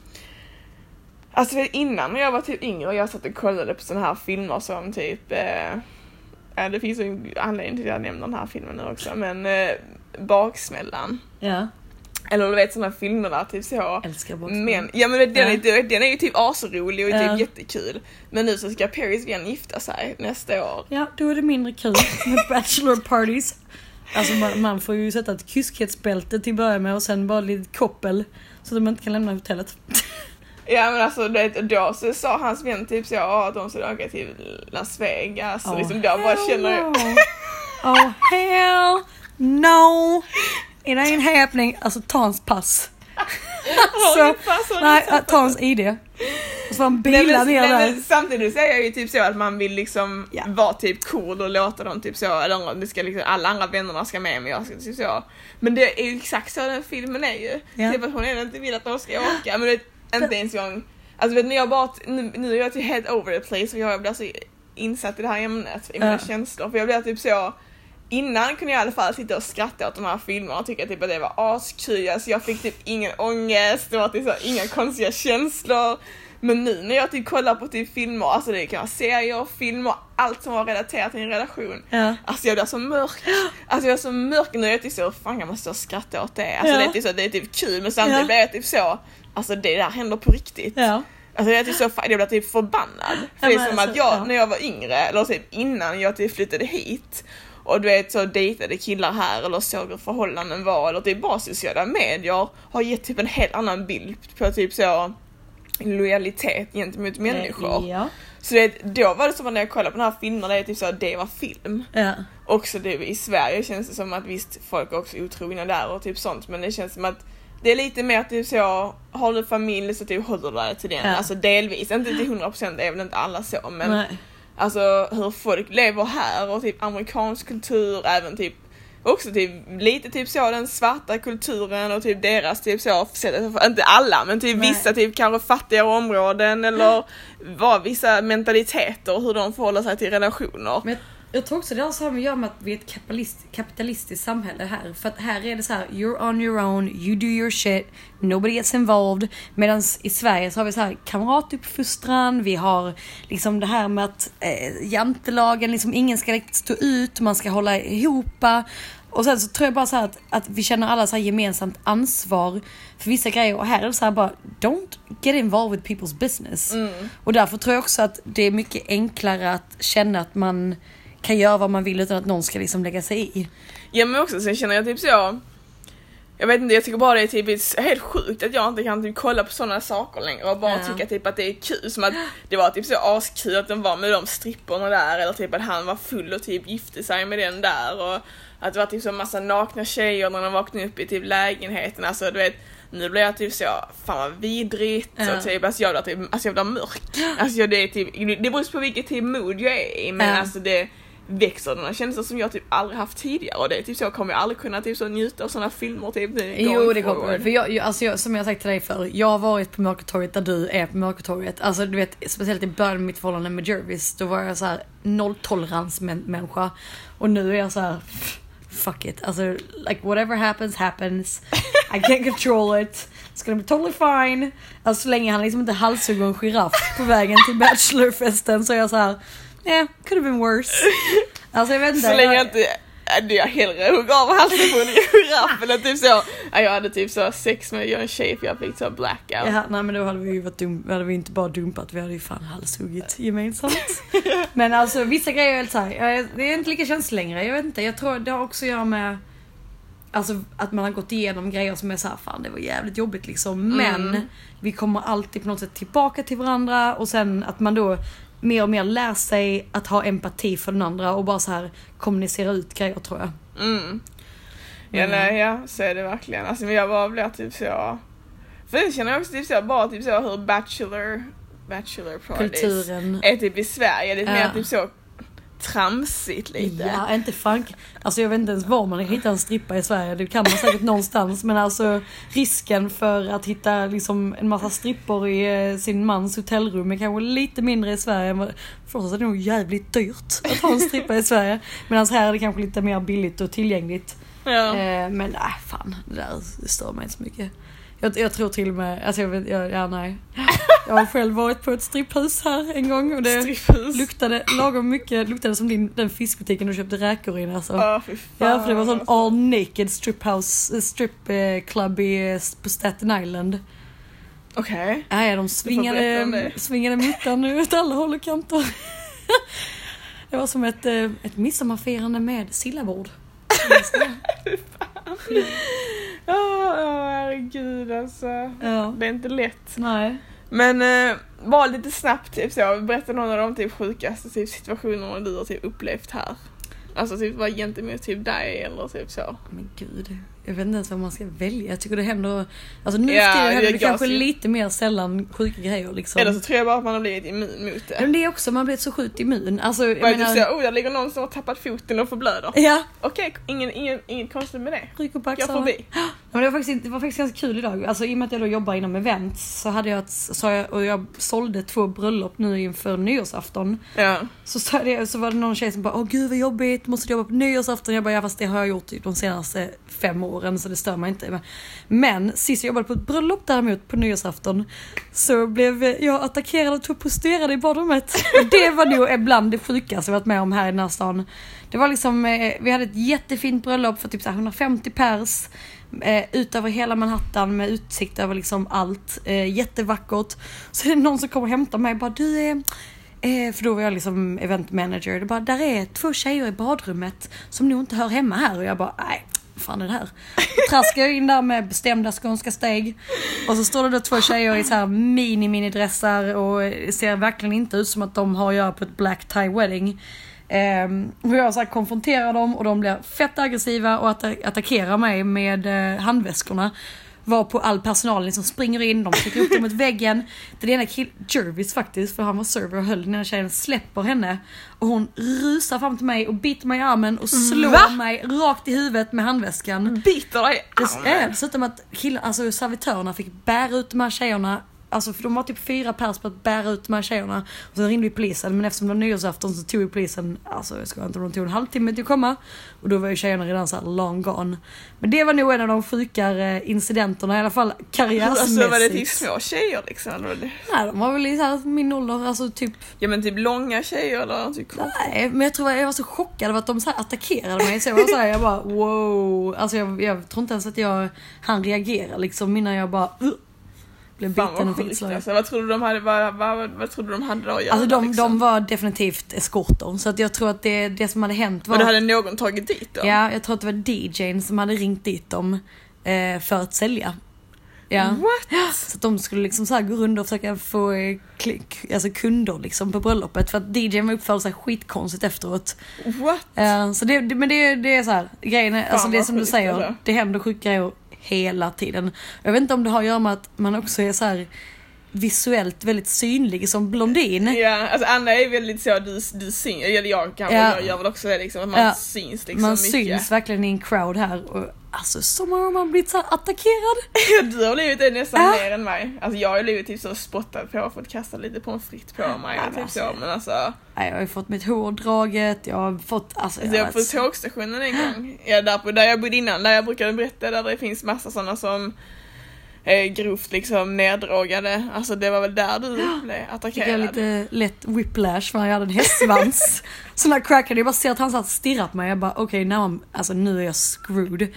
Alltså innan när jag var typ yngre och jag satt och kollade på sådana här filmer som typ, eh, ja det finns ju en anledning till att jag nämner den här filmen nu också, men eh, Baksmällan.
ja.
Eller du vet sådana filmer där typ så.
Älskar box.
Men, ja men den,
Ja.
är, den är ju typ asrolig och
Ja.
typ jättekul. Men nu så ska Perrys vän gifta sig nästa år.
Ja, då är det mindre kul med bachelor parties. Alltså man, man får ju sätta ett kyskhetsbälte till att börja med och sen bara lite koppel. Så att de inte kan lämna hotellet.
Ja men alltså det, då så sa hans vän typ så "Ja, att de skulle åka till Las Vegas och liksom då bara känner
no. Oh hell no! It ain't happening. Alltså ta hans pass.
Har
Så-
du pass? Har du
Nej,
satt
ta hans ID. Så får han
Nej,
bila
men,
ner där.
samtidigt är jag ju typ så att man vill liksom
Ja.
vara typ cool och låta dem typ så, eller det ska liksom, alla andra vännerna ska med men jag ska typ så. Men det är ju exakt så den filmen är ju.
Ja.
Typ att hon ändå inte vill att de ska åka, men det inte ens en gång, alltså vet ni, jag bara, nu, nu är jag typ helt over the place för jag blir så insatt i det här ämnet, i mina
Ja.
känslor, för jag blir typ så Innan kunde jag i alla fall sitta och skratta åt de här filmerna och tycka typ att det var askul, alltså jag fick typ ingen ångest, det var typ så, inga konstiga känslor. Men nu när jag typ kollar på typ filmer, alltså det kan vara serier, filmer, allt som var relaterat till en relation.
Ja.
Alltså jag blir så mörk. Alltså jag är så mörk nu, jag är typ så, fan jag måste skratta åt det. Alltså
Ja.
det är typ så, det är typ kul men samtidigt
Ja.
blir jag typ så, alltså det där händer på riktigt.
Ja.
Alltså jag är typ så, jag blir typ förbannad. För det är som
alltså,
att jag,
ja.
när jag var yngre, eller typ innan jag typ flyttade hit och du vet så dejtade killar här eller såg hur förhållanden var eller typ bara sociala medier har gett typ en helt annan bild på typ så lojalitet gentemot människor.
Ja.
Så det, då var det som att när jag kollade på den här filmen, det är typ så att det var film.
Ja.
Också det i Sverige känns det som att visst, folk är också otrogna där och typ sånt men det känns som att det är lite mer typ så, har du familj så typ håller du dig till den.
Ja.
Alltså delvis, inte till 100% det är väl inte alla så men
Nej.
alltså hur folk lever här och typ amerikansk kultur, även typ också typ lite typ så den svarta kulturen och typ deras typ så, inte alla men typ
Nej.
vissa typ kanske fattiga områden eller vad vissa mentaliteter hur de förhåller sig till relationer.
Men jag, tror också det har så här med att göra med att vi är ett kapitalist, kapitalistiskt samhälle här. För att här är det så här, you're on your own, you do your shit, nobody gets involved. Medan i Sverige så har vi så här kamratuppfostran, vi har liksom det här med att eh, jantelagen, liksom ingen ska riktigt stå ut, man ska hålla ihop. Och sen så tror jag bara så här att, att vi känner alla så här gemensamt ansvar för vissa grejer och här är det så här bara don't get involved with people's business. Och därför tror jag också att det är mycket enklare att känna att man kan göra vad man vill utan att någon ska liksom lägga sig i.
Ja men också sen känner jag typ så jag vet inte, jag tycker bara det är typ helt sjukt att jag inte kan typ kolla på sådana saker längre och bara
Ja.
tycka typ att det är kul. Som att det var typ så askul att de var med de stripporna där eller typ att han var full och typ gifte sig med den där och att det var typ så massa nakna tjejer när de vaknade upp i typ lägenheten. Alltså du vet, nu blir jag typ så, fan vad vidrigt
Ja.
och typ, alltså jag blir typ, alltså jag blir mörk. Alltså jag, det är typ, det beror på vilket typ mood jag är i men
Ja.
alltså det växer sådana känslor som jag typ aldrig haft tidigare och det är typ så, kommer jag aldrig kunna typ så njuta av sådana filmer typ nu
Jo det
forward.
För jag, jag, alltså jag, som jag sagt till dig förr, jag har varit på Mörkertorget där du är på Mörkertorget. Alltså du vet, speciellt i början av mitt förhållande med Jervis, då var jag så här nolltolerans män- människa. Och nu är jag så här. Fuck it, alltså like whatever happens happens. I can't control it. It's gonna be totally fine. Alltså så länge han liksom inte halshugger en giraff på vägen till bachelorfesten så är jag så här. Yeah, could have been worse. Alltså jag vet inte.
Så länge
jag-
inte äh, jag hellre hugger av halsen på en giraff eller typ så. Ja, jag hade typ så sex med en tjej för jag fick så blackout.
Ja, nej men då hade vi ju varit dum, hade vi inte bara dumpat, vi hade ju fan halshuggit gemensamt. men alltså vissa grejer är helt såhär, det är inte lika känsligt längre. Jag vet inte, jag tror det har också att göra med Alltså att man har gått igenom grejer som är såhär, fan det var jävligt jobbigt liksom. Men
Mm.
vi kommer alltid på något sätt tillbaka till varandra och sen att man då mer och mer lär sig att ha empati för den andra och bara så här kommunicera ut grejer tror jag.
Mm. Ja,
Mm.
nej, ja, så är det verkligen. Alltså, jag bara blir typ så... För jag känner också typ så, bara typ så hur Bachelor, Bachelor parties
Kulturen.
är typ i Sverige. Det är
Ja.
mer typ så tramsigt lite.
Ja, inte fan. Alltså jag vet inte ens var man hittar en strippa i Sverige. Det kan man säkert någonstans. Men alltså risken för att hitta liksom en massa strippor i eh, sin mans hotellrum är kanske lite mindre i Sverige. För oss är det nog jävligt dyrt att ha en strippa i Sverige. Medan här är det kanske lite mer billigt och tillgängligt.
Ja.
Eh, men nej, fan. Det där stör mig inte så mycket. Jag, jag tror till och med, alltså jag vet, jag, ja nej. Jag har själv varit på ett stripphus här en gång och det
Stripphus.
luktade lagom mycket, luktade som din, den fiskbutiken du köpte räkor i alltså.
Ja, fy fan.
Ja för det var sån all naked strip house, eh, strip eh, club i, eh, på Staten Island.
Okej.
Ja, ja, de svingade, svingade muttan nu åt alla håll och kanter. Det var som ett, eh, ett midsommarfirande med sillabord.
Ja, ja, herregud alltså.
Ja.
Det är inte lätt.
Nej.
Men eh, bara lite snabbt typ så, berätta någon av de typ sjukaste typ, situationerna du har typ upplevt här. Alltså typ vad gentemot typ dig eller typ så.
Men gud. Jag vet inte ens vad man ska välja. Jag tycker det händer, alltså nu tiden händer
jag
det kanske
ju.
lite mer sällan sjuka grejer liksom.
Eller så tror jag bara att man har blivit immun mot det.
Men det är också, man blir så sjukt immun. Alltså jag menar,
såhär, oh där ligger någon som har tappat foten och förblöder.
ja,
Okej, ingen, ingen, inget konstigt med det.
rycker på
Jag
axlarna.
förbi.
Ja, men det, var faktiskt, det var faktiskt ganska kul idag. Alltså, I och med att jag då jobbar inom events så hade jag, så jag, och jag sålde två bröllop nu inför nyårsafton.
Ja.
Så, det, så var det någon tjej som bara åh gud vad jobbigt, måste du jobba på nyårsafton? Jag bara ja fast det har jag gjort typ de senaste fem åren så det stör mig inte. Men sist jag jobbade på ett bröllop däremot på nyårsafton så blev jag attackerad och två prostituerade i badrummet. Det var nog bland det sjukaste jag varit med om här i den här stan. Det var liksom, eh, vi hade ett jättefint bröllop för typ 150 pers. Eh, ut över hela Manhattan med utsikt över liksom allt. Eh, jättevackert. Så är det någon som kommer och hämtar mig och bara du är Eh, för då var jag liksom event manager. Det bara, där är två tjejer i badrummet som nog inte hör hemma här. Och jag bara, nej, vad fan är det här? Traskar jag in där med bestämda skånska steg. Och så står det då två tjejer i så här mini mini dressar och ser verkligen inte ut som att de har att göra på ett black tie wedding. Um, och jag så här konfronterar dem och de blir fett aggressiva och att attackerar mig med eh, handväskorna. Var på all personal liksom springer in, de trycker upp dem mot väggen. Den ena killen, Jervis faktiskt, för han var server och höll den ena tjejen, släpper henne. Och hon rusar fram till mig och biter mig i armen och slår
Va?
mig rakt i huvudet med handväskan.
Biter dig i armen.
dessutom att killar, alltså servitörerna fick bära ut de här tjejerna Alltså för de var typ fyra pers på att bära ut de här tjejerna. Och sen ringde vi polisen men eftersom det var nyårsafton så tog vi polisen, alltså jag ska inte de tog en halvtimme till att komma. Och då var ju tjejerna redan såhär long gone. Men det var nog en av de sjukare incidenterna i alla fall karriärsmässigt.
Alltså var det till små tjejer liksom?
Nej de var väl i så här min ålder, alltså typ
Ja men typ långa tjejer eller typ?
Nej, men jag tror jag var så chockad över att de så attackerade mig. Så jag var så här, jag bara wow. Alltså jag, jag tror inte ens att jag hann reagera liksom innan jag bara uh, blev
Fan
biten
vad
och fick
sjukt alltså. Vad trodde de hade, vad, vad, vad trodde de hade att göra
Alltså de,
liksom?
de var definitivt eskorter. Så att jag tror att det, det som hade hänt var...
Och då hade någon tagit dit dem?
Ja, jag tror att det var DJn som hade ringt dit dem eh, för att sälja. Ja.
What?
Så att de skulle liksom så gå runt och försöka få eh, klick, alltså kunder liksom på bröllopet. För att DJn uppförde sig skitkonstigt efteråt.
What?
Eh, så det, det, men det, det är så här, grejen är, alltså det är som du säger,
alltså.
det händer sjuka grejer hela tiden. Jag vet inte om det har att göra med att man också är så här visuellt väldigt synlig som blondin.
Ja, alltså Anna är väldigt så, du, du syns, eller jag kanske,
Ja.
jag gör väl också det liksom, att man
Ja.
syns liksom
man
mycket.
syns verkligen i en crowd här och alltså gånger har man blivit så attackerad.
Du har blivit det nästan
Ja.
mer än mig. Alltså jag har blivit typ så spottad på fått kasta lite pommes på mig
Ja,
typ
alltså.
så men alltså.
Nej, jag har ju fått mitt hår draget, jag har fått alltså,
alltså jag
har
på tågstationen en gång, ja, där, på, där jag bodde innan, där jag brukade berätta där det finns massa sådana som är grovt liksom neddrogade. Alltså det var väl där du blev
fick jag
attackerad.
lite lätt whiplash för jag hade en hästsvans. så när jag crackade, jag bara ser att han satt och stirrat på mig. Jag bara okej, okay, alltså nu är jag screwed.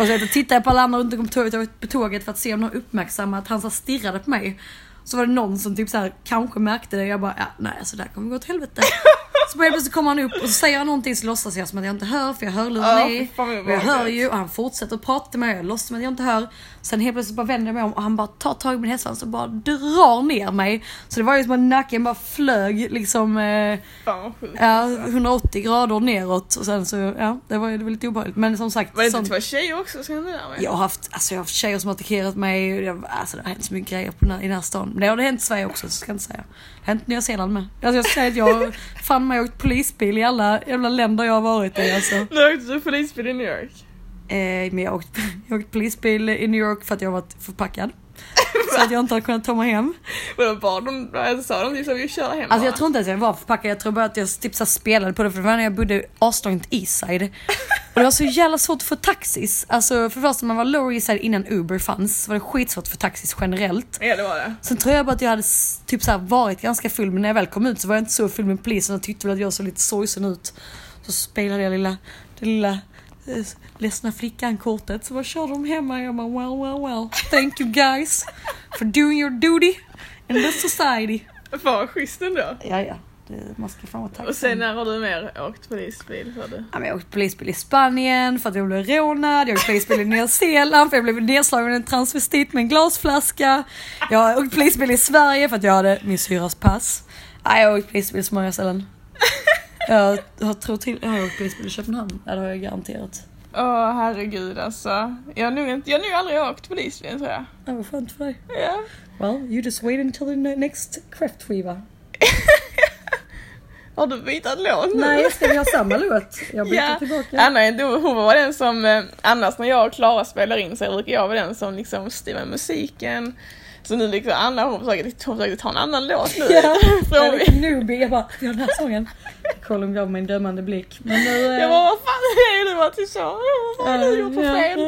Och så tittade jag på alla andra runt om tåget, på tåget för att se om de uppmärksammade att han så stirrade på mig. Så var det någon som typ så här, kanske märkte det. Jag bara, ja, nej alltså det här kommer gå åt helvete. Så helt plötsligt kommer han upp och så säger han någonting så låtsas jag som att jag inte hör för jag hör luren i. Och jag hör ju och han fortsätter att prata till mig och jag låtsas som att jag inte hör. Sen helt plötsligt bara vänder jag mig om och han bara tar tag i min hästsvans och bara drar ner mig. Så det var ju som att nacken bara flög liksom eh,
Fan vad sjukt.
ja, 180 grader neråt och sen så ja, det var ju det var lite obehagligt. Men som sagt,
Var det inte två tjejer också som hände där med?
jag har haft, alltså jag har haft tjejer som har attackerat mig. Jag, alltså det har hänt så mycket grejer på den här, i den här stan. Men det har det hänt i Sverige också, så ska jag inte säga. Hänt Nya Zeeland med. Alltså jag säger att jag fan mig åkt polisbil i alla jävla länder jag har varit i alltså.
Nu åkte du polisbil i New York.
Eh, men jag har åkt, jag åkt polisbil i New York för att jag har varit förpackad. så att jag inte har kunnat ta mig hem.
Och då bad de, alltså, sa de så vi kör hem
Alltså jag
bara.
tror inte ens jag var förpackad, jag tror bara att jag typ så spelade på det för det var när jag bodde aslångt Eastside. Och det var så jävla svårt att få taxis. Alltså för det första man var lower Eastside innan Uber fanns så var det skitsvårt få taxis generellt.
Ja det var det.
Sen tror jag bara att jag hade typ så här varit ganska full men när jag väl kom ut så var jag inte så full med polisen och tyckte väl att jag såg lite sorgsen ut. Så spelade jag lilla, det lilla ledsna flickan-kortet så bara körde de hem mig och jag bara well well well. Thank you guys for doing your duty in the society.
Fan vad schysst ändå.
Ja ja, det, man ska fan vara tacksam.
Och sen när har du mer åkt polisbil för det?
Ja, men jag åkte polisbil i Spanien för att jag blev rånad, jag åkte polisbil i Nya Zeeland för jag blev nedslagen med en transvestit med en glasflaska. Jag har åkt polisbil i Sverige för att jag hade min syras pass. Nej, jag har åkt polisbil så många ställen. Jag, jag tror till, jag har åkt polisbil i Köpenhamn, ja, det har jag garanterat.
Åh herregud alltså. Jag har nog, inte, jag har nog aldrig åkt polisbil tror jag.
Ja, vad skönt för dig.
Ja.
Well, you just wait until the ne- next kräftskiva.
Har du bytt låt nu?
Nej, ska vi ha samma låt? Jag byter
Ja,
tillbaka.
Anna hon var den som, eh, annars när jag och Klara spelar in så brukar jag vara den som liksom styr musiken. Så nu liksom Anna hon försöker, hon försöker ta en annan låt nu.
Ja, jag är lite newbie. Jag bara, har den här sången. Kolla om gav mig en dömande blick. Men nu... eh,
Jag bara, vad fan är det alltid så? Vad har du gjort för fel?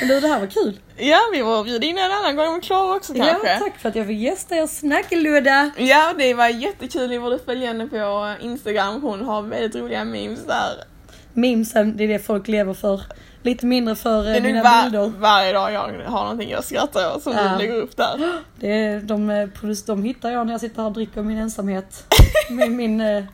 Men du, det här var kul.
Ja, vi var bjuda in en annan gång med Klara också kanske.
Ja, tack för att jag fick gästa er snackeludda.
Ja, det var jättekul. Ni borde följa henne på Instagram. Hon har väldigt roliga memes där.
Memesen, det är det folk lever för. Lite mindre för
Det är
mina
var,
bilder.
varje dag jag har någonting jag skrattar åt som
Ja.
du lägger upp där.
Det är, de, eh, de hittar jag när jag sitter här och dricker min ensamhet. Med min... eh, Med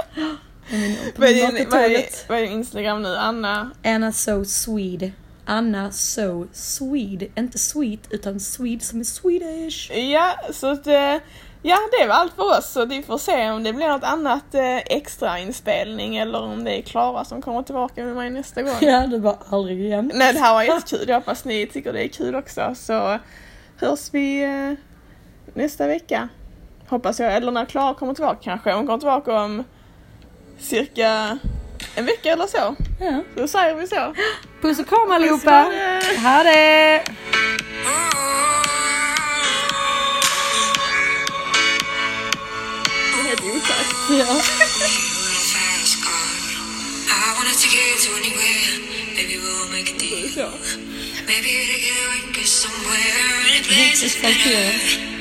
min på
Vad är, din, vad, är, vad är din Instagram nu? Anna?
Anna So Swede. Anna So Swede. Inte sweet, utan Swede som är Swedish.
Ja, så att, eh, ja det var allt för oss. Så vi får se om det blir något annat eh, extra inspelning eller om det är Klara som kommer tillbaka med mig nästa gång.
Ja, du bara aldrig igen.
Nej, det här var jättekul. Jag hoppas ni tycker det är kul också. Så hörs vi eh, nästa vecka. Hoppas jag. Eller när Klara kommer tillbaka kanske. Hon kommer tillbaka om cirka en vecka eller så.
Ja.
Då säger vi så.
Puss och kram allihopa!
det.
Ha det!
deal.
Så.
Maybe together we can get somewhere. Any place is
It's like
better.
here.